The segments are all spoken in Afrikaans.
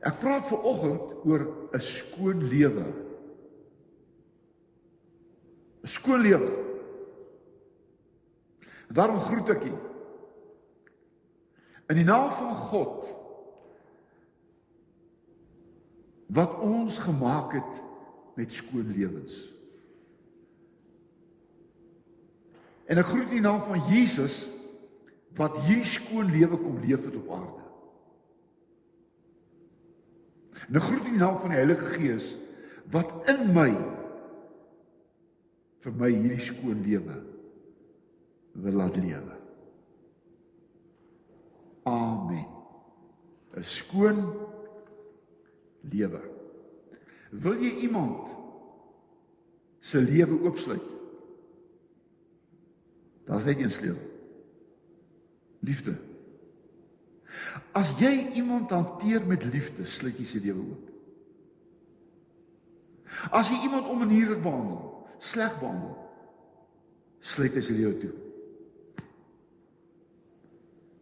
Ek praat ver oggend oor 'n skoon lewe. 'n Skoon lewe. Daarom groet ek u. In die naam van God wat ons gemaak het met skoon lewens. En ek groet in die naam van Jesus wat hierdie skoon lewe kom leef het op aarde. En ek groet in naam van die Heilige Gees wat in my vir my hierdie skoon lewe wil laat lewe. Amen. 'n Skoon lewe. Wil jy iemand se lewe oopsluit? Daar's net een sleutel. Liefde. As jy iemand hanteer met liefde, sluit jy sy lewe oop. As jy iemand onmanierlik behandel, sleg behandel, sluit hy sy lewe toe.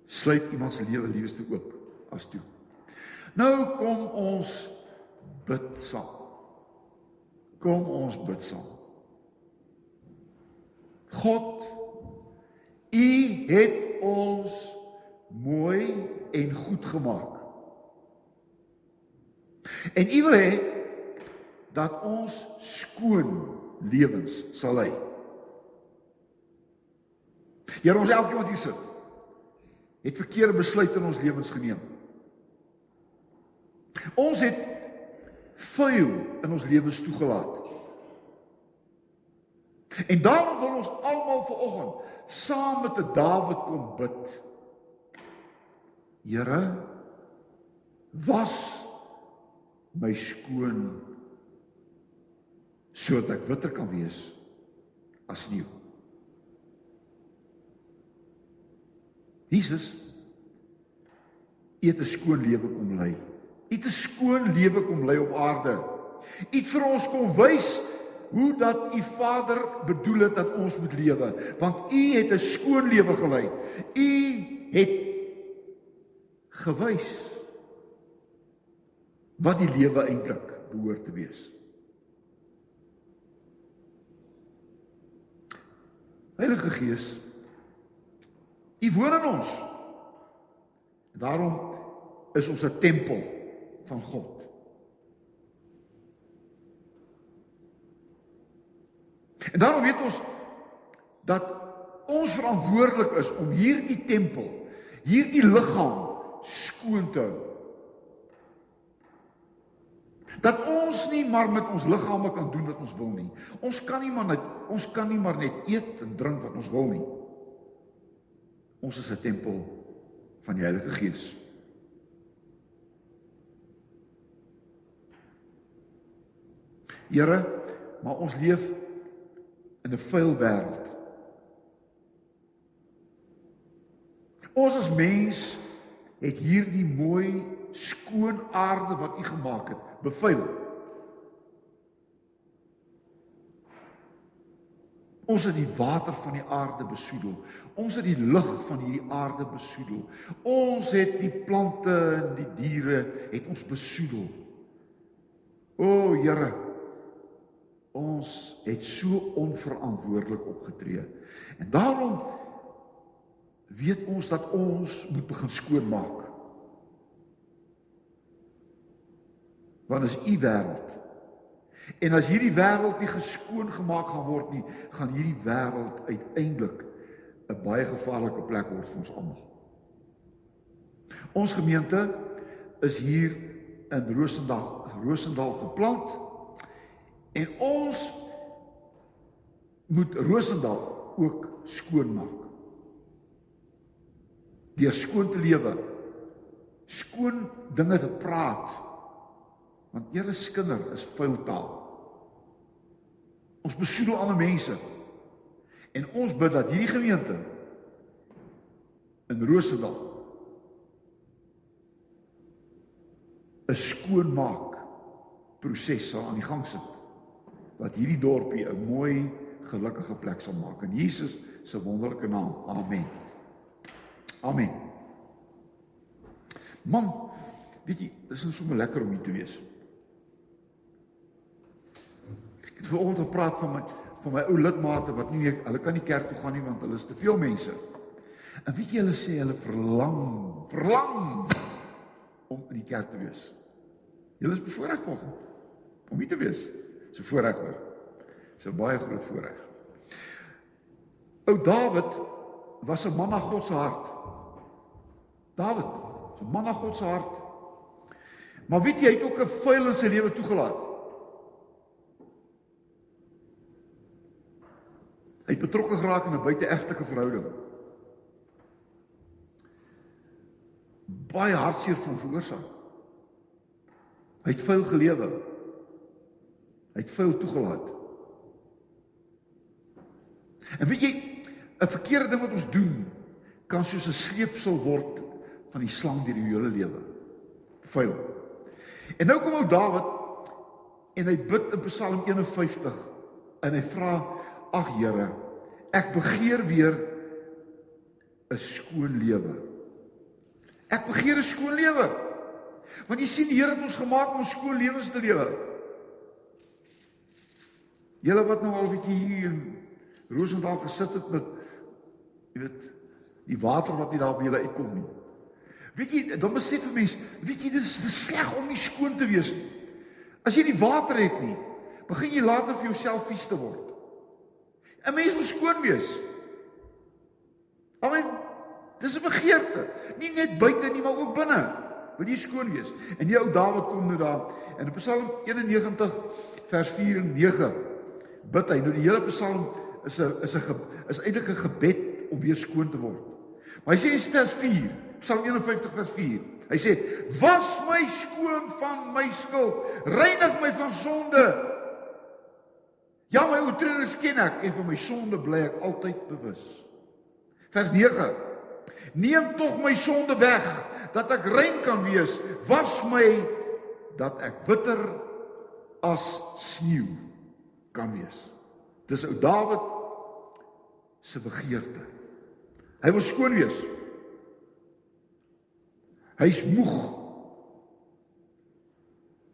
Sluit iemand se lewe liewes toe oop as toe. Nou kom ons bid saam. Kom ons bid saam. God, U het ons mooi en goed gemaak. En U wil hê dat ons skoon lewens sal hê. Here ons elkeen wat hier sit, het verkeerde besluite in ons lewens geneem. Ons het vuil in ons lewens toegelaat. En daarom wil ons almal vanoggend saam met 'n Dawid kom bid. Here, was my skoon sodat ek witter kan wees as sneeu. Jesus het 'n skoon lewe kom lei. Het 'n skoon lewe kom lei op aarde. Het vir ons kom wys hoe dat u Vader bedoel het dat ons moet lewe, want u het 'n skoon lewe gelei. U het gewys wat die lewe eintlik behoort te wees. Heilige Gees, U woon in ons. Daarom is ons 'n tempel van God. En daarom weet ons dat ons verantwoordelik is om hierdie tempel, hierdie liggaam skoon te hou. Dat ons nie maar met ons liggame kan doen wat ons wil nie. Ons kan nie maar net ons kan nie maar net eet en drink wat ons wil nie. Ons is 'n tempel van die Heilige Gees. Here, maar ons leef in 'n vuil wêreld. Ons as mens het hierdie mooi skoon aarde wat U gemaak het, bevuil. Ons het die water van die aarde besoedel. Ons het die lug van hierdie aarde besoedel. Ons het die plante en die diere het ons besoedel. O Here, ons het so onverantwoordelik opgetree. En daarom weet ons dat ons moet begin skoonmaak. Want is u wêreld. En as hierdie wêreld nie geskoon gemaak gaan word nie, gaan hierdie wêreld uiteindelik 'n baie gevaarlike plek word vir ons almal. Ons gemeente is hier in Rosendal, Rosendal geplant en ons moet Rosendal ook skoon maak deur skoon te lewe. Skoon dinge te praat. Want Here se kinder is vuil taal. Ons besoedel ander mense. En ons bid dat hierdie gemeente in Rosendal 'n skoonmaak proses sal aan die gang sit wat hierdie dorpie 'n mooi gelukkige plek sal maak in Jesus se wonderlike naam. Amen. Amen. Man, Weet jy, dis net sommer lekker om hier te wees. Ek het vanoggend gepraat van my van my ou lidmate wat nie hulle kan nie kerk toe gaan nie want hulle is te veel mense. En weet jy hulle sê hulle verlang, verlang om in die kerk te wees. Julle is bevoorreg vanoggend om hier te wees. So voorreg hoor. So baie groot voorreg. Ou Dawid was 'n man na God se hart. Dawid, 'n man na God se hart. Maar weet jy, hy het ook 'n vuil in sy lewe toegelaat. Hy het betrokke geraak in 'n buiteegtelike verhouding. Baie hartseer van veroorsaak. Hy het vuil gelewe. Hy het vuil toegelaat. En weet jy, 'n verkeerde ding wat ons doen kan soos 'n sleepsel word van die slang deur die hele lewe. Vuil. En nou kom ou Dawid en hy bid in Psalm 51 en hy vra Ag Here, ek begeer weer 'n skoon lewe. Ek begeer 'n skoon lewe. Want jy sien die Here het ons gemaak om skoon lewens te lewe. Julle wat nou al 'n bietjie hier in Rosendal gesit het met jy weet die water wat nie daar by julle uitkom nie. Weet jy, dan besef 'n mens, weet jy dis, dis sleg om nie skoon te wees nie. As jy nie water het nie, begin jy later vir jouself vies te word. 'n Mens moet skoon wees. Amen. Dis 'n begeerte, nie net buite nie, maar ook binne. Wil jy skoon wees? En die ou Dawid kom nou daar in Psalm 91 vers 4 en 9 bid hy. Nou die hele Psalm is 'n is 'n is eintlik 'n gebed om weer skoon te word. Maar hy sê in vers 4, Psalm 51 vers 4. Hy sê: "Was my skoon van my skuld, reinig my van sonde." Ja, my oortredings ken ek en van my sonde bly ek altyd bewus. Vers 9. Neem tog my sonde weg dat ek rein kan wees. Was my dat ek witter as sneeu kan wees. Dis ou Dawid se begeerte. Hy wil skoon wees. Hy's moeg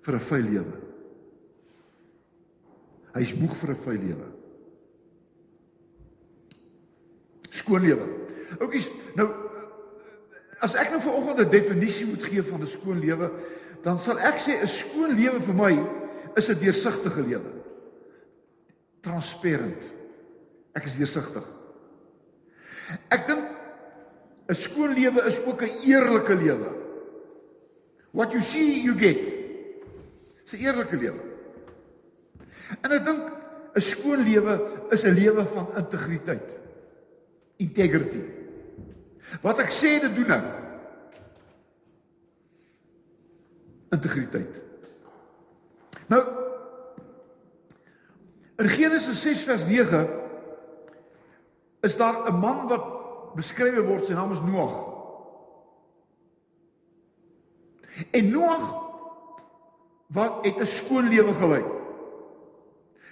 vir 'n vuil lewe. Hy's moeg vir 'n vuil lewe. Skoon lewe. Oukies, nou as ek nou vanoggend 'n definisie moet gee van 'n skoon lewe, dan sal ek sê 'n skoon lewe vir my is 'n deursigtige lewe. Transparant. Ek is deursigtig. Ek dink 'n skoon lewe is ook 'n eerlike lewe. What you see you get. 'n eerlike lewe. En ek dink 'n skoon lewe is 'n lewe van integriteit. Integrity. Wat ek sê, dit doen ek. Integriteit. Nou in Genesis 6 vers 9 is daar 'n man wat beskryf word, sy naam is Noag. En Noag wat het 'n skoon lewe gelei.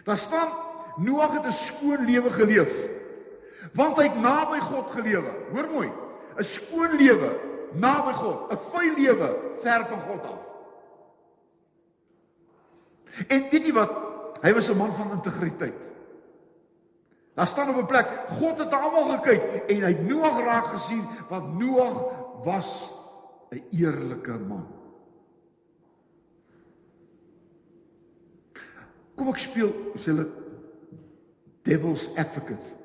Daar staan Noag het 'n skoon lewe geleef. Want hy het naby God gelewe. Hoor mooi, 'n skoon lewe naby God, 'n vuil lewe ver van God af. En weet jy wat? Hy was 'n man van integriteit. Daar staan op 'n plek, God het almal gekyk en hy het Noag raak gesien want Noag was 'n eerlike man. Kom ek speel as hulle devil's advocate.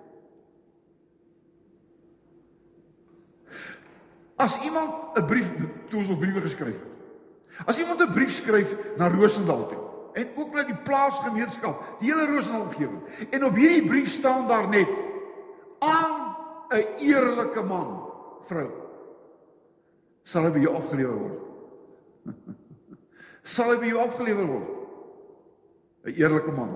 As iemand 'n brief toe ons nog briewe geskryf het. As iemand 'n brief skryf na Rosendal toe en ook na die plaasgemeenskap, die hele Rosendal omgewing. En op hierdie brief staan daar net aan 'n eerlike man, vrou. Sal hy by jou afgelewer word? Sal hy by jou afgelewer word? 'n Eerlike man.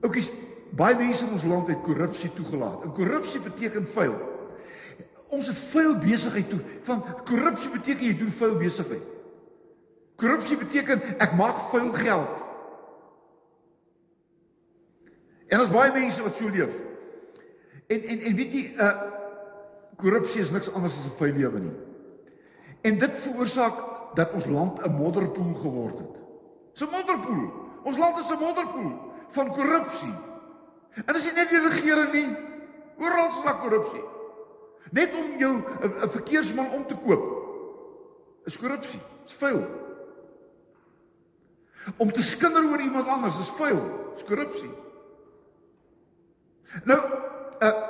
Oukies, baie mense in ons land het korrupsie toegelaat. En korrupsie beteken vuil ons is vuil besigheid toe. Van korrupsie beteken jy doen vuil besigheid. Korrupsie beteken ek maak vuil geld. En ons baie mense wat so leef. En en en weet jy, uh korrupsie is niks anders as 'n vuil lewe nie. En dit veroorsaak dat ons land 'n modderpoel geword het. 'n Modderpoel. Ons land is 'n modderpoel van korrupsie. En dis nie net die regering nie. Oral is daar korrupsie. Net om jou 'n verkeersman om te koop is korrupsie. Dis vuil. Om te skinder oor iemand anders is vuil. Dis korrupsie. Nou, uh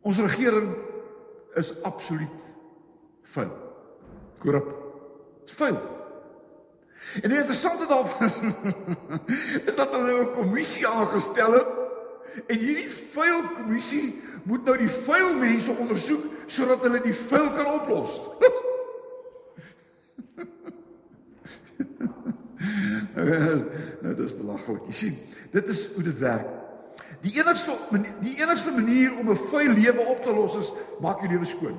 ons regering is absoluut vuil. Korrup. Dis vuil. En die interessante daarvan is dat hulle nou 'n kommissie aangestel het en hierdie vuil kommissie moet nou die vuil mense ondersoek sodat hulle die vuil kan oplos. nou dis belaglik. Jy sien, dit is hoe dit werk. Die enigste die enigste manier om 'n vuil lewe op te los is maak jou lewe skoon.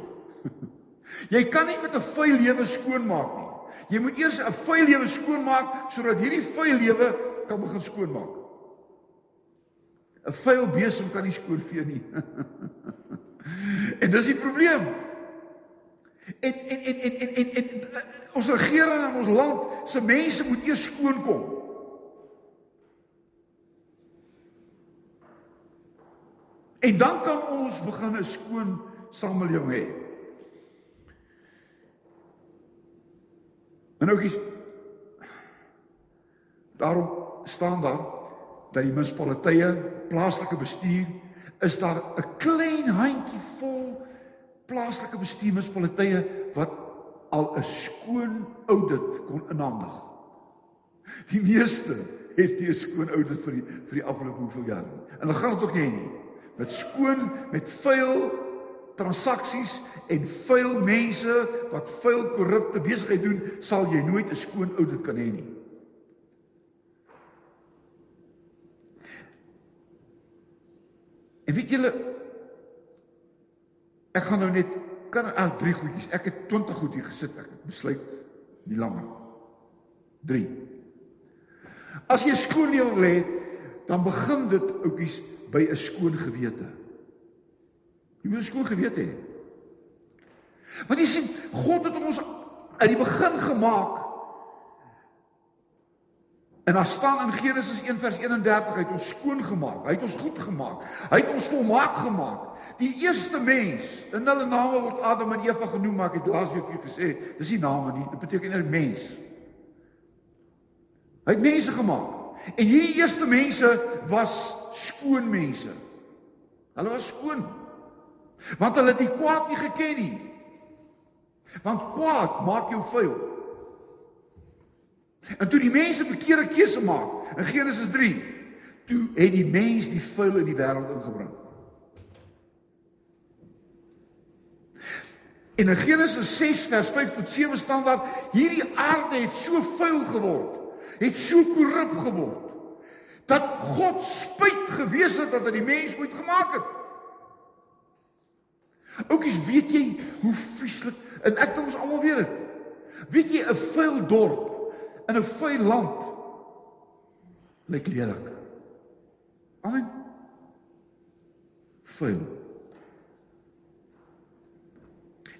Jy kan nie met 'n vuil lewe skoon maak nie. Jy moet eers 'n vuil lewe skoonmaak sodat hierdie vuil lewe kan begin skoonmaak. 'n Vuil besem kan nie skoonvee nie. en dis die probleem. En en en en en, en, en, en ons regering en ons land se mense moet eers skoon kom. En dan kan ons begin 'n skoon samelewing hê. En oukies daarom staan daar dat die munisipaliteite, plaaslike bestuur is daar 'n klein handjie vol plaaslike bestuur munisipaliteite wat al 'n skoon audit kon inhandig. Die meeste het nie 'n skoon audit vir die vir die afgelope hoeveel jaar nie. En hulle gaan dit ook nie hê nie. Met skoon met vuil transaksies en vuil mense wat vuil korrupte besigheid doen, sal jy nooit 'n skoon audit kan hê nie. En weet julle ek gaan nou net kan ag drie goedjies. Ek het 20 goed hier gesit. Ek besluit nie langer. 3. As jy skoon wil hê, dan begin dit oudjies by 'n skoon gewete. Jy moet 'n skoon gewete hê. Want jy sien, God het ons uit die begin gemaak. En daar staan in Genesis 1 vers 31 hy het ons skoon gemaak. Hy het ons goed gemaak. Hy het ons volmaak gemaak. Die eerste mens, in hulle name word Adam en Eva genoem, maar ek het laasweek vir gesê, dis nie name nie, dit beteken net mens. Hy het mense gemaak. En hierdie eerste mense was skoon mense. Hulle was skoon. Want hulle het die kwaad nie geken nie. Want kwaad maak jou vuil. En toe die mense verkeerde keuse maak in Genesis 3, toe het die mens die vuil in die wêreld ingebring. En in Genesis 6 vers 5 tot 7 staan daar hierdie aarde het so vuil geword, het so korrup geword dat God spyt gewees het dat hy die mens ooit gemaak het. Oukies, weet jy hoe vieslik en ek dink ons almal weet dit. Weet jy 'n vuil dorp in 'n vuil land lyk lelik. Amen. Vuil.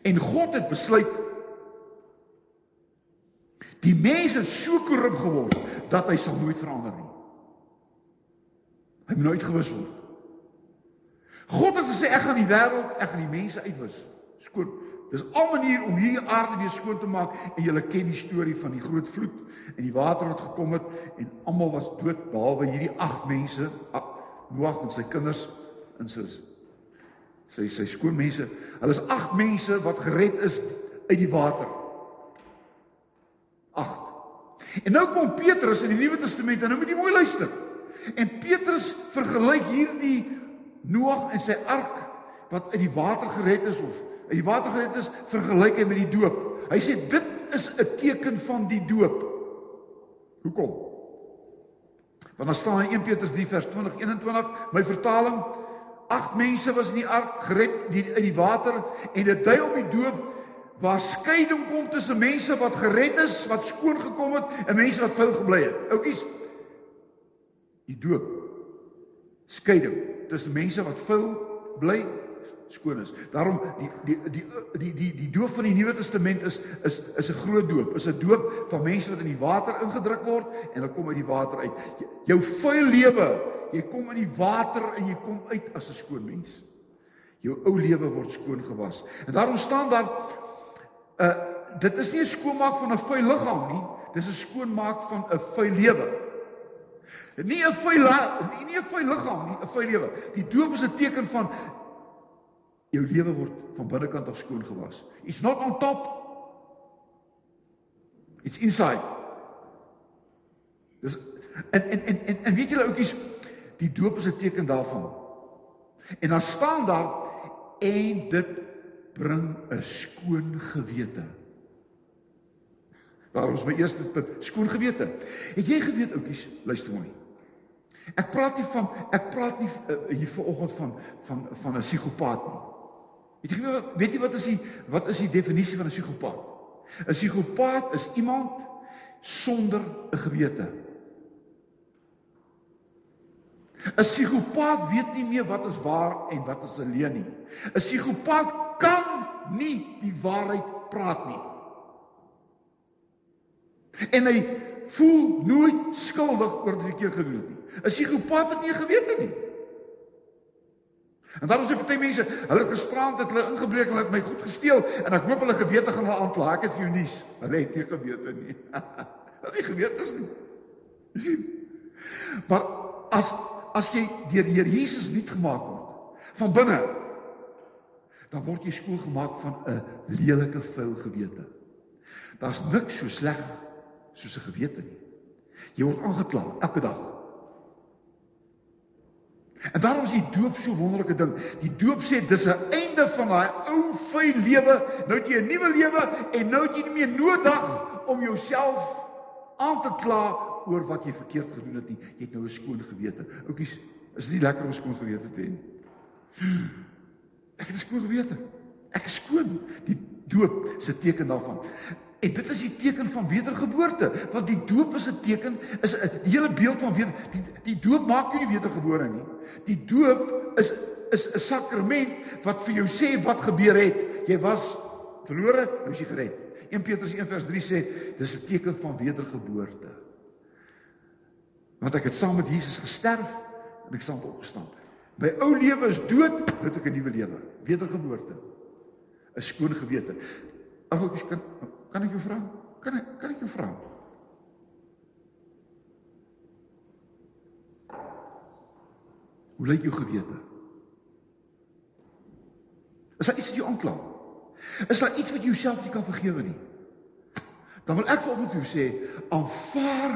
En God het besluit die mense het so korrup geword dat hy sal nooit verander nie. Hy moet nooit gewis word. God het gesê ek gaan die wêreld, ek gaan die mense uitwis. Skoon. Dis al manier om hierdie aarde weer skoon te maak en julle ken die storie van die groot vloed en die water wat gekom het en almal was dood behalwe hierdie 8 mense, Noag en sy kinders en sy sy sy skoon mense. Hulle is 8 mense wat gered is uit die water. 8. En nou kom Petrus in die Nuwe Testament en nou moet jy mooi luister. En Petrus vergelyk hierdie Noag en sy ark wat uit die water gered is of die water gered is vergelyk met die doop. Hy sê dit is 'n teken van die doop. Hoekom? Want daar staan in 1 Petrus 3 vers 20 21 my vertaling agt mense was in die ark gered die, uit die water en dit dui op die doop waar skeiding kom tussen mense wat gered is, wat skoon gekom het en mense wat vuil gebly het. Oukies. Die doop. Skeiding tussen mense wat vuil bly skoon is. Daarom die die die die die die doop van die Nuwe Testament is is is 'n groot doop. Is 'n doop van mense wat in die water ingedruk word en hulle kom uit die water uit. Jou vuil lewe, jy kom in die water en jy kom uit as 'n skoon mens. Jou ou lewe word skoon gewas. En daarom staan daar uh dit is nie 'n skoonmaak van 'n vuil liggaam nie, dis 'n skoonmaak van 'n vuil lewe. Nie 'n vuil nie, nie 'n vuil liggaam nie, 'n vuil lewe. Die doop is 'n teken van jou lewe word van binnekant af skoon gewas. It's not on top. It's inside. Dis en en en en, en weet julle oudjies, die doop is 'n teken daarvan. En dan staan daar en dit bring 'n skoon gewete. Daarom is my eerste punt, skoon gewete. Het jy geweet oudjies, luister mooi. Ek praat nie van ek praat nie uh, hier vanoggend van van van 'n psigopaat nie. Weet jy weet jy wat is die wat is die definisie van 'n psigopaat? 'n Psigopaat is iemand sonder 'n gewete. 'n Psigopaat weet nie meer wat is waar en wat is leuen nie. 'n Psigopaat kan nie die waarheid praat nie. En hy voel nooit skuldig oor wat hy verkeerd gedoen het nie. 'n Psigopaat het nie 'n gewete nie. En dan is daar baie mense, hulle het gisterand het hulle ingebreek en hulle het my goed gesteel en ek hoop hulle gewete gaan hulle aankla. Ek het vir jou nuus. Hulle het nie gewete nie. Hulle het gewete nie. Jy sien? Maar as as jy deur die Here Jesus nuut gemaak word van binne dan word jy skoon gemaak van 'n lelike vuil gewete. Daar's niks so sleg soos 'n gewete nie. Jy word aangekla elke dag. En daarom is die doop so wonderlike ding. Die doop sê dis 'n einde van daai ou vuil lewe. Nou het jy 'n nuwe lewe en nou het jy nie meer nodig om jouself aan te kla oor wat jy verkeerd gedoen het nie. Jy het nou 'n skoon gewete. Oukies, is dit nie lekker om skoon gewete te hê? Ek het 'n skoon gewete. Ek is skoon. Die doop 'n teken daarvan. En dit is die teken van wedergeboorte, want die doop is 'n teken, is 'n hele beeld van weer die die doop maak jou nie wedergebore nie. Die doop is is 'n sakrament wat vir jou sê wat gebeur het. Jy was verlore, nou is jy gered. 1 Petrus 1:3 sê dis 'n teken van wedergeboorte. Want ek het saam met Jesus gesterf en ek staan opgestaan. My ou lewe is dood, nou het ek 'n nuwe lewe, wedergeboorte. 'n Skoon gewete. Ag ek kan Kan ek jou vra? Kan ek kan ek jou vra? Hoe lyk jou gewete? Is daar iets wat jou aankla? Is daar iets wat jy jouself nie kan vergewe nie? Dan wil ek volgens jou sê, aanvaar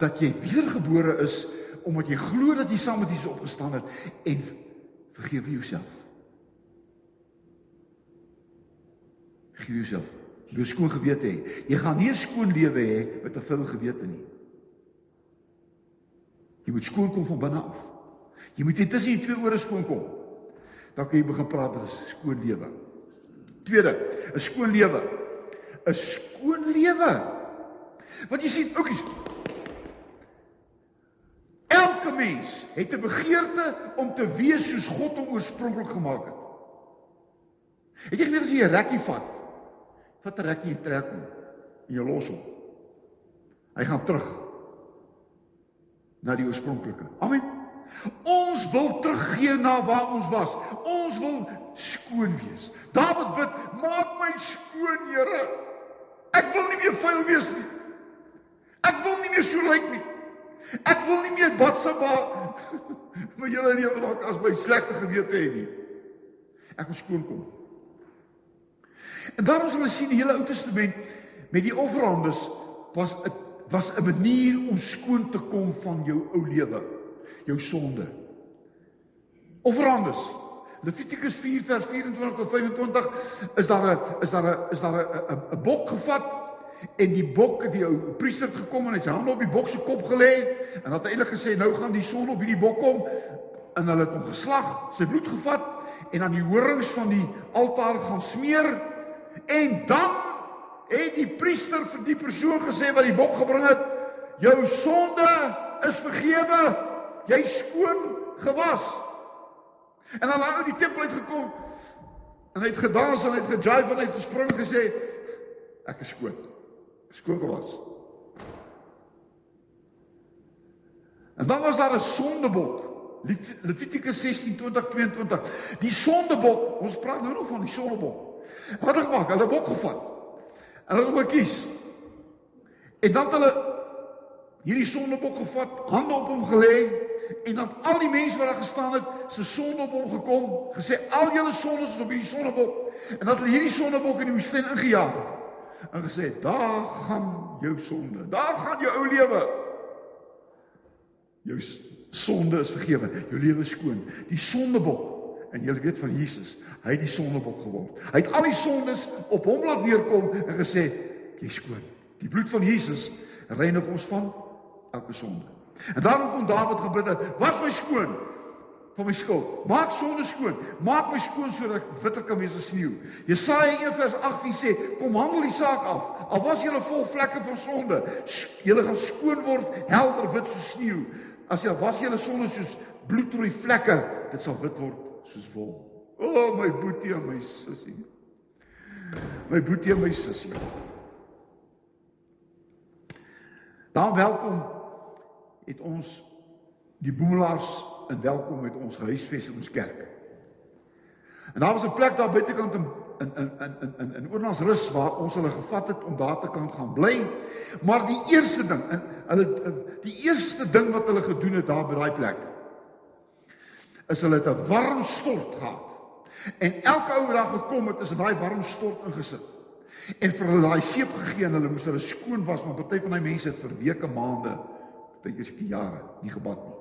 dat jy wedergebore is omdat jy glo dat jy saam met Jesus opgestaan het en vergewe jouself. Vergewe jouself jy 'n skoon gewete hê. Jy gaan nie 'n skoon lewe hê met 'n vuil gewete nie. Jy moet skoon kom van binne af. Jy moet net tussen die twee ore skoon kom. Dan kan jy begin praat oor 'n skoon lewe. Tweede, 'n skoon lewe. 'n Skoon lewe. Want jy sien, oukies. Elke mens het 'n begeerte om te wees soos God hom oorspronklik gemaak het. Het jy geweet as jy 'n rekkie vat Vat 'n rekkie trek hom en jy los hom. Hy gaan terug na die oorspronklike. Amen. Ons wil teruggee na waar ons was. Ons wil skoon wees. Dawid bid, maak my skoon, Here. Ek wil nie meer vuil wees nie. Ek wil nie meer so lyk nie. Ek wil nie meer Batsaba my hele lewe lank as my slegte gewete hê nie. Ek wil skoon kom. En daarom sal ons sien die hele Ou Testament met die offerandes was 'n was 'n manier om skoon te kom van jou ou lewe, jou sonde. Offerandes. Levitikus 4 vers 24 tot 25 is daar 'n is daar 'n is daar 'n 'n bok gevat en die bok die ou priester het gekom en hy sy hande op die bok se kop gelê en het eintlik gesê nou gaan die son op hierdie bok kom en hulle het hom geslag, sy bloed gevat en aan die horings van die altaar gaan smeer En dan het die priester vir die persoon gesê wat die bok gebring het, jou sonde is vergewe. Jy skoon gewas. En dan uit die tempel uit gekom en hy het gedans en hy het gejive en hy het gespring gesê ek is skoon. Skoon gewas. En dan was daar 'n sondebok. Levitikus 16:20-22. Die sondebok, ons praat nou nog van die sondebok. Wat het gemaak? Hulle bok gevat. En hulle hom gekies. En dan het hulle hierdie sondebok gevat, hande op hom gelê en dan al die mense wat daar gestaan het, se sonde op hom gekom, gesê al julle sondes is op hierdie sondebok. En dat hulle hierdie sondebok in die woestyn ingejaag en gesê daar gaan jou sonde. Daar gaan jou ou lewe. Jou sonde is vergewe, jou lewe is skoon. Die sondebok en jy weet van Jesus, hy het die sondebok geword. Hy het al die sondes op hom laat neerkom en gesê jy's skoon. Die bloed van Jesus reinig ons van elke sonde. En daarom kon Dawid gebid het, was my skoon van my skuld. Maak sonde skoon. Maak my skoon sodat ek witter kan wees as sneeu. Jesaja 1:18 sê, kom handel die saak af. Al was jy vol vlekke van sonde, jy gaan skoon word, helder wit soos sneeu. As jy was jy sonde soos bloedrooi vlekke, dit sal wit word soos wol. O oh, my boetie en my sussie. My boetie en my sussie. Dan welkom het ons die boemelaars en welkom met ons huisves ons kerk. En daar was 'n plek daar buitekant in in in in in in Oornans rus waar ons hulle gevat het om daar te kan gaan bly. Maar die eerste ding, in hulle die eerste ding wat hulle gedoen het daar by daai plek is hulle het 'n warm stort gehad. En elke ou wat daar gekom het, is in daai warm stort ingesit. En vir hulle daai seep gegee en hulle moes hulle skoon was want party van daai mense het vir weke, maande, party is vir jare nie gebad nie.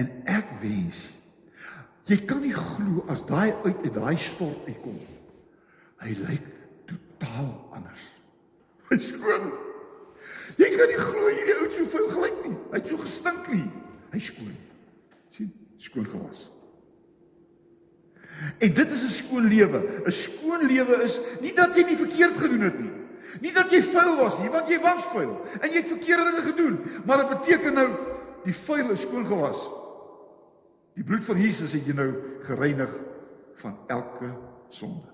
En ek wens jy kan nie glo as daai uit uit daai stort uitkom. Hy lyk totaal anders. Hy skoon. Jy kan nie glo hierdie ou so veel gelyk nie. Hy het so gestink nie. Hy skoon. Sien, skoon gewas. En dit is 'n skoon lewe. 'n Skoon lewe is nie dat jy nie verkeerd gedoen het nie. Nie dat jy vuil was nie, want jy was vuil en jy het verkeerde dinge gedoen, maar dit beteken nou die vuil is skoon gewas. Die bloed van Jesus het jou nou gereinig van elke sonde.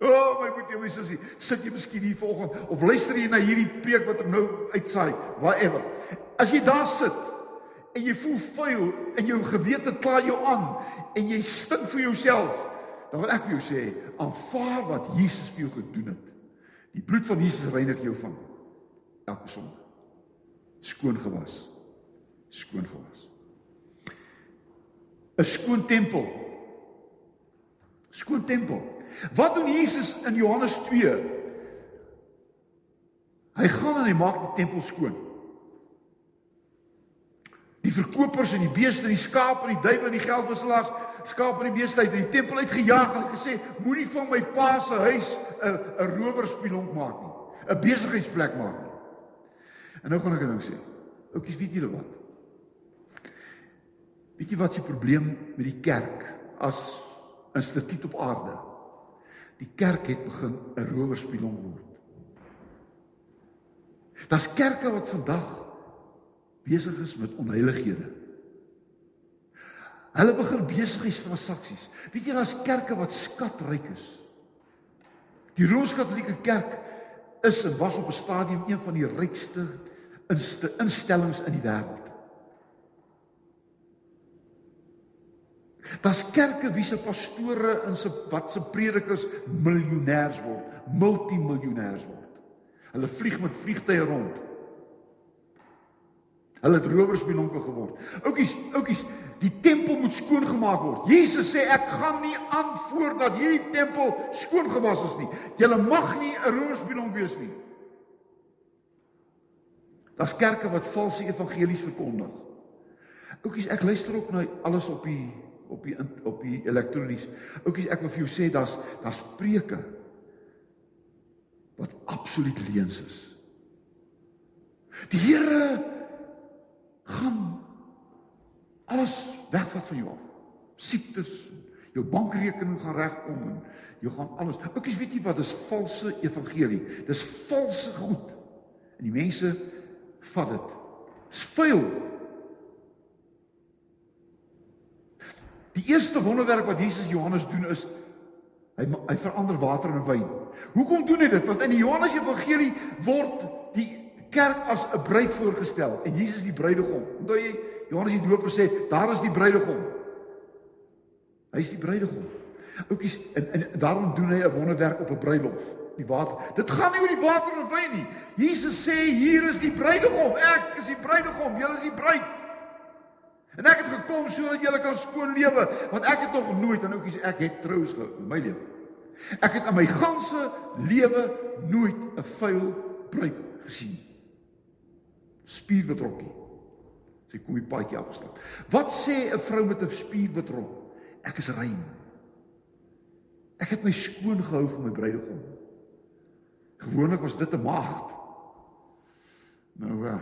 O, oh, my boetie, my sussie, sit jy miskien hier vanoggend of luister jy na hierdie preek wat nou uitsaai, whatever. As jy daar sit en jy voel vuil en jou gewete kla jou aan en jy stink vir jouself, dan wil ek vir jou sê, aanvaar wat Jesus vir jou gedoen het. Die bloed van Jesus reinig jou van elke sonde. Skoon gewas. Skoon gewas. 'n skoon tempel. Skoon tempel. Wat doen Jesus in Johannes 2? Hy gaan en hy maak die tempel skoon. Verkopers en die beeste en die skape en die duiwel en die geldwisselaars, skape en die beeste uit die tempel uitgejaag en gesê, moenie van my pa se huis 'n 'n rowerspieelhok maak nie, 'n besigheidsplek maak nie. En nou gaan ek dit sê. Oukies, weet julle wat? Weet jy wat se probleem met die kerk as instituut op aarde? Die kerk het begin 'n rowerspieelong word. Daar's kerke wat vandag besig is met onheilighede. Hulle begin besigheidstransaksies. Weet jy daar's kerke wat skatryk is. Die Rooms-Katolieke Kerk is en was op 'n stadium een van die rykste instellings in die wêreld. Daar's kerke wie se pastore en se wat se predikers miljonêers word, multimiljonêers word. Hulle vlieg met vliegtye rond. Hulle het rowersbelonke geword. Oukies, oukies, die tempel moet skoon gemaak word. Jesus sê ek gaan nie aan voordat hierdie tempel skoon gewas is nie. Julle mag nie 'n rowersbelonk wees nie. Daar's kerke wat valse evangelies verkondig. Oukies, ek luister ook na alles op die op die op die elektronies. Oukies, ek wil vir jou sê daar's daar's preke wat absoluut leuns is. Die Here gaan alles wegvat van jou af. Siektes, jou bankrekening gaan regkom en jy gaan alles. Oukies, weet jy wat is valse evangelie? Dis valse goed. En die mense vat dit. Dis vuil. Die eerste wonderwerk wat Jesus Johannes doen is hy hy verander water in wyn. Hoekom doen hy dit? Want in die Johannes Evangelie word kerk as 'n bruid voorgestel en Jesus die bruidegom. Onthou jy Johannes die Doper sê, daar is die bruidegom. Hy is die bruidegom. Oukies en, en daarom doen hy 'n wonderwerk op 'n bruilof. Die water. Dit gaan nie oor die water en wyn nie. Jesus sê hier is die bruidegom. Ek is die bruidegom. Julle is die bruid. En ek het gekom sodat julle kan skoon lewe, want ek het nog nooit en oukies ek het trouens gehou in my lewe. Ek het in my ganse lewe nooit 'n vuil bruid gesien. Spierwit rokkie. Sy kom die paadjie afgestap. Wat sê 'n vrou met 'n spierwit rok? Ek is rein. Ek het my skoon gehou vir my bruidegom. Gewoonlik was dit 'n maagd. Nou ja.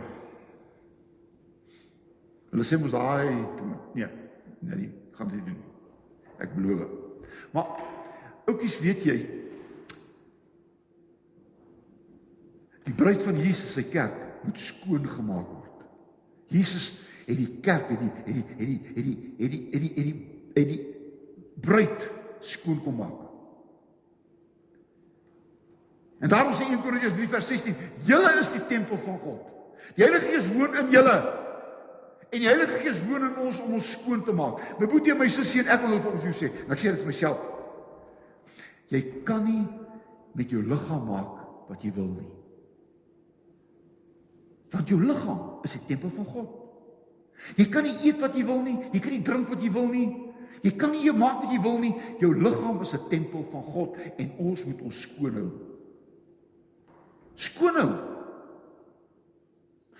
Hulle sê mos daai nee, nee, nie, gaan dit doen. Ek beloof. Maar oukies, weet jy, die bruid van Jesus se kerk moet skoon gemaak word. Jesus het die kerk het die het die het die het die het die het die het die, het die bruid skoon kom maak. En daarom sê 1 Korintiërs 3 vers 16: "Julle is die tempel van God. Die Heilige Gees woon in julle." En die Heilige Gees woon in ons om ons skoon te maak. My boetie en my sussie en ek wil vir jou sê, ek sê dit vir myself. Jy kan nie met jou liggaam maak wat jy wil nie. Want jou liggaam is die tempel van God. Jy kan nie eet wat jy wil nie, jy kan nie drink wat jy wil nie. Jy kan nie jou maak wat jy wil nie. Jou liggaam is 'n tempel van God en ons moet ons skoon hou. Skoon hou.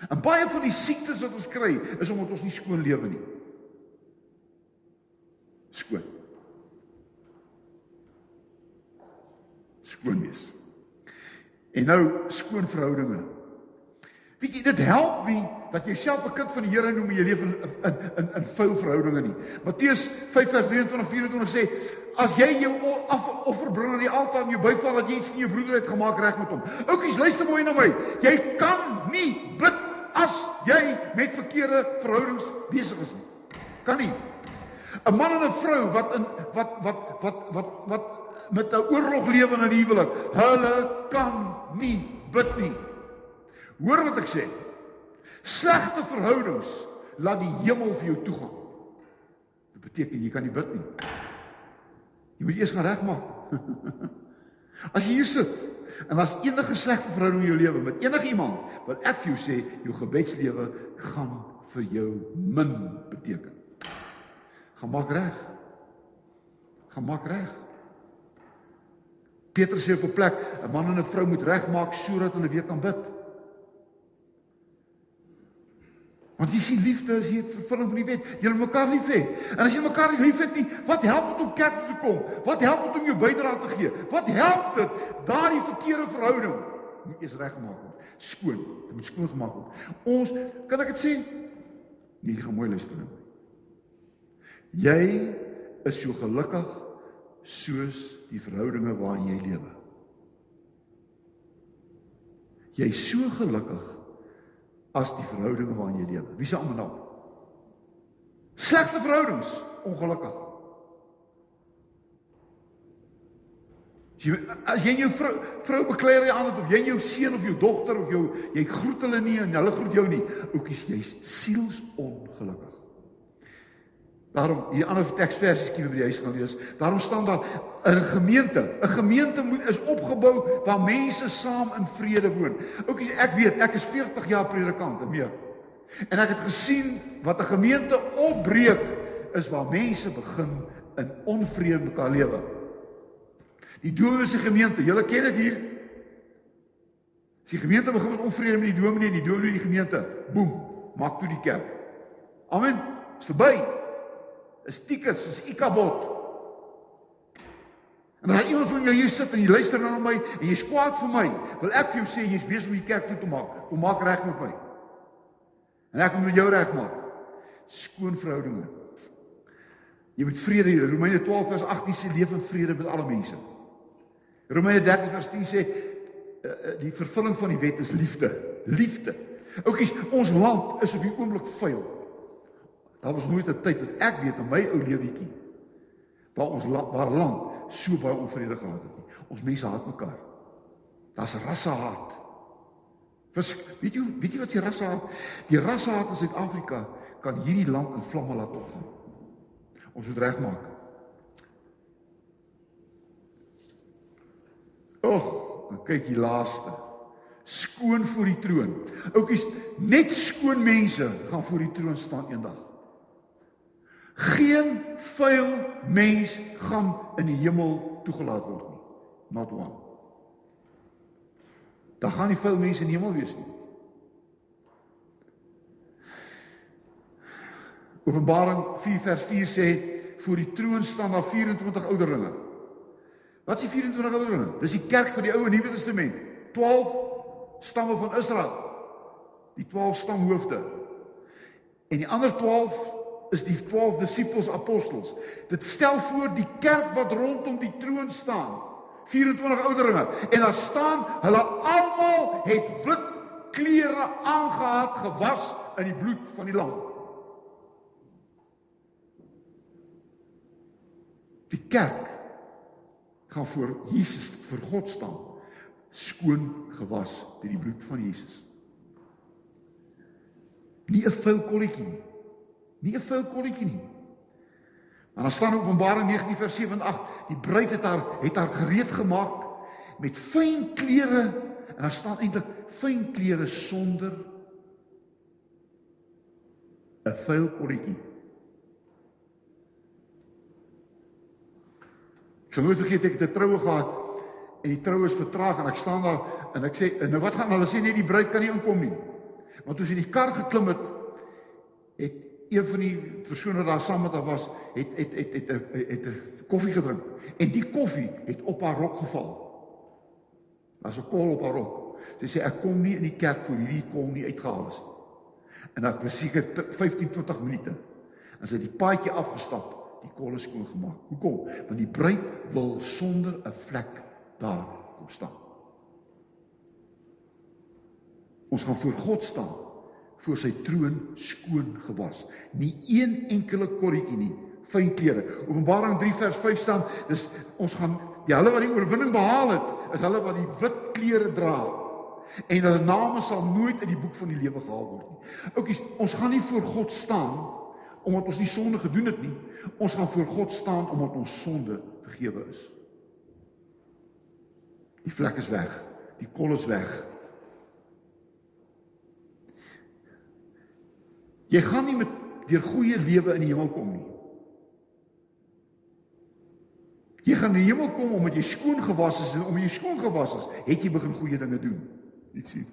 En baie van die siektes wat ons kry, is omdat ons nie skoon lewe nie. Skoon. Skoon wees. En nou skoon verhoudinge. Weet jy, dit help nie dat jy self 'n kind van die Here noem en jy leef in in in in vuil verhoudinge nie. Matteus 5:23-24 sê as jy jou offer bring aan die altaar en jy byval dat jy iets in jou broeder het gemaak reg met hom. Oukies, luister mooi na my. Jy kan nie bid as jy met verkeerde verhoudings besig is nie. Kan nie. 'n Man en 'n vrou wat in wat wat wat wat wat met 'n oorlog lewe in 'n huwelik, hulle kan nie bid nie. Hoor wat ek sê. Slegte verhoudings laat die hemel vir jou toegang. Dit beteken jy kan nie bid nie. Jy moet eers gaan regmaak. As jy hier sit en as enige slegte verhouding in jou lewe met enige iemand, wil ek vir jou sê jou gebedslewe gaan vir jou min beteken. Gaan maak reg. Gaan maak reg. Petrus sê op 'n plek, 'n man en 'n vrou moet regmaak sodat hulle weer kan bid. Want jy sien liefde is hier vervulling van die wet. Jy moet mekaar lief hê. En as jy mekaar nie liefhet nie, wat help dit om kerk toe te kom? Wat help dit om jou bydrae te gee? Wat help dit daardie verkeerde verhouding moet eers reggemaak word? Skoon. Dit moet skoon gemaak word. Ons kan ek dit sê? Nee, jy gaan mooi luister nou. Jy is so gelukkig soos die verhoudinge waarin jy lewe. Jy is so gelukkig as die verhoudinge waarin jy lewe. Wie se almal nou? Slegte verhoudings, ongelukkig. As jy as jy jou vrou vrou beklei jy aan of jy jou seun of jou dogter of jou jy groet hulle nie en hulle groet jou nie, oukies jy's siels ongelukkig. Daarom hier ander teksversies skiep by die huis gaan lees. Daarom staan daar 'n gemeente. 'n Gemeente moet is opgebou waar mense saam in vrede woon. Oukies, ek weet, ek is 40 jaar predikant en meer. En ek het gesien wat 'n gemeente opbreek is waar mense begin in onvrede mekaar lewe. Die dominee se gemeente, julle ken dit hier. As die gemeente begin met onvrede met die dominee en die dominee die gemeente, boem, maak toe die kerk. Amen. Dit's verby is tickets, is ikabot. En dan iemand van jou hier sit en jy luister na my en jy's kwaad vir my. Wil ek vir jou sê jy's besig om die kerk te maak. Kom maak reg met my. En ek moet met jou regmaak. Skoon verhoudinge. Jy moet vrede hê. Romeine 12 vers 18 sê leef in vrede met alle mense. Romeine 13 vers 10 sê eh, eh, die vervulling van die wet is liefde. Liefde. Oukies, ons land is op die oomblik vuil. Daar was nooit 'n tyd wat ek weet in my ou lewetjie waar ons waar land so baie onvrede gehad het nie. Ons mense haat mekaar. Daar's rassehaat. Vers, weet jy weet jy wat se rassehaat? Die rassehaat in Suid-Afrika kan hierdie land in vlamme laat opgaan. Ons moet regmaak. Och, kyk die laaste. Skoon voor die troon. Oukies, net skoon mense gaan voor die troon staan eendag. Geen vuil mens gaan in die hemel toegelaat word nie. Not one. Daar gaan nie vuil mense in die hemel wees nie. Openbaring 4 vers 4 sê voor die troon staan daar 24 ouderlinge. Wat is die 24 ouderlinge? Dis die kerk van die Ou en Nuwe Testament. 12 stamme van Israel. Die 12 stamhoofde. En die ander 12 is die 12 disippels apostels. Dit stel voor die kerk wat rondom die troon staan. 24 ouderlinge en daar staan hulle almal het wit klere aangetree gewas in die bloed van die lam. Die kerk gaan voor Jesus vir God staan skoon gewas deur die bloed van Jesus. Nie 'n vuil kolletjie nie. Nie 'n vuil kolletjie nie. Maar dan staan Openbaring 19 vers 7 en 8, die bruid het haar het haar gereed gemaak met fyn klere en daar staan eintlik fyn klere sonder 'n vuil kolletjie. Ek sou nooit vergeet ek het 'n troue gehad en die troue is vertraag en ek staan daar en ek sê nou wat gaan hulle sê nee die bruid kan nie inkom nie. Want toe sy in die kar geklim het het een van die persone daar saam met haar was het het het het het, het, het koffie gedrink en die koffie het op haar rok geval. Was 'n kol op haar rok. Sy sê ek kom nie in die kerk voor hierdie kom nie uitgehaal is. En ek was seker 15 20 minute. En sy het die paadjie afgestap die kolle skoon gemaak. Hoekom? Want die bruid wil sonder 'n vlek daar kom staan. Ons gaan voor God staan, voor sy troon skoon gewas. Nie een enkele korretjie nie, fyn klere. Openbaring 3 vers 5 staan, dis ons gaan die hulle wat die oorwinning behaal het, is hulle wat die wit klere dra. En hulle name sal nooit in die boek van die lewe gehaal word nie. Oukies, ons gaan nie voor God staan omdat ons nie sonde gedoen het nie. Ons gaan voor God staan omdat ons sonde vergewe is. Die vlek is weg. Die kol is weg. Jy gaan nie met deur goeie lewe in die hemel kom nie. Jy gaan in die hemel kom omdat jy skoon gewas is en omdat jy skoon gewas is, het jy begin goeie dinge doen. Jy sien.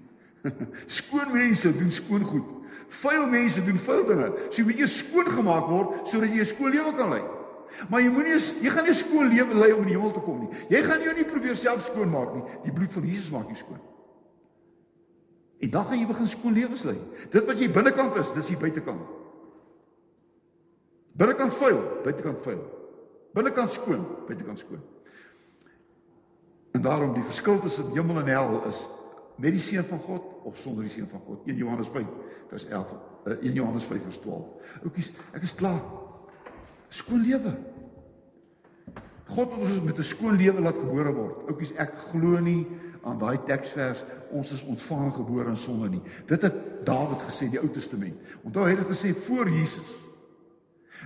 skoon mense doen skoon goed. Vuil mense doen vuil dinge. So jy moet eers skoon gemaak word sodat jy 'n skoon lewe kan lei. Maar jy moenie jy gaan nie skoon lewe lei om in die hemel te kom nie. Jy gaan jou nie probeer self skoon maak nie. Die bloed van Jesus maak jou skoon. En dan gaan jy begin skoon lewens lei. Dit wat jy binnekant is, dis die buitekant. Binnekant vuil, buitekant vuil. Binnekant skoon, buitekant skoon. En daarom die verskil tussen hemel en hel is met die seun van God of sonder die seun van God. 1 Johannes 5 vers 11. 1 eh, Johannes 5 vers 12. Oukies, ek is klaar. Skoon lewe. God het ons met 'n skoon lewe laat gebore word. Oukies, ek glo nie aan daai teksvers ons is ontvang gebore in sonde nie. Dit het Dawid gesê in die Ou Testament. Onthou hy het dit gesê voor Jesus.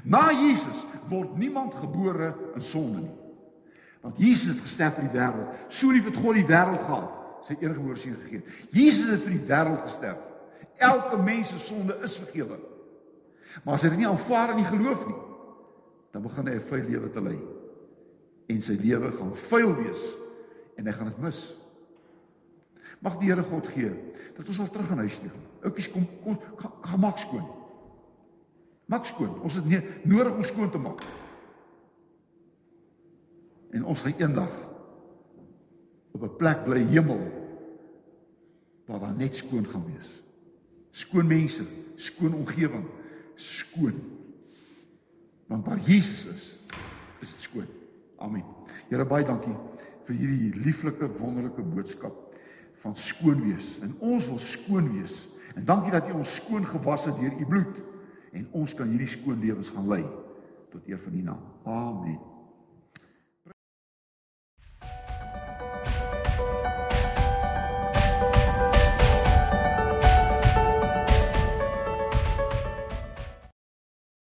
Na Jesus word niemand gebore in sonde nie. Want Jesus het gesterf vir die wêreld. So lief het God die wêreld gehad, sy enige gebore seun gegee. Jesus het vir die wêreld gesterf. Elke mens se sonde is vergewe. Maar as hy dit nie aanvaar en nie geloof nie, dan begin hy 'n vuil lewe te lei. En sy lewe gaan vuil wees en hy gaan dit mis. Mag die Here God gee dat ons al terug gaan huis toe. Oukies kom kom gaan maak skoon. Maak skoon. Ons het nie nodig om skoon te maak. En ons gaan eendag op 'n plek bly hemel waar daar net skoon gaan wees. Skoon mense, skoon omgewing, skoon Want waar Jesus is, is dit skoon. Amen. Here baie dankie vir hierdie lieflike wonderlike boodskap van skoon wees. En ons wil skoon wees. En dankie dat U ons skoon gewas het deur U bloed en ons kan hierdie skoon lewens gaan lei tot eer van U naam. Amen.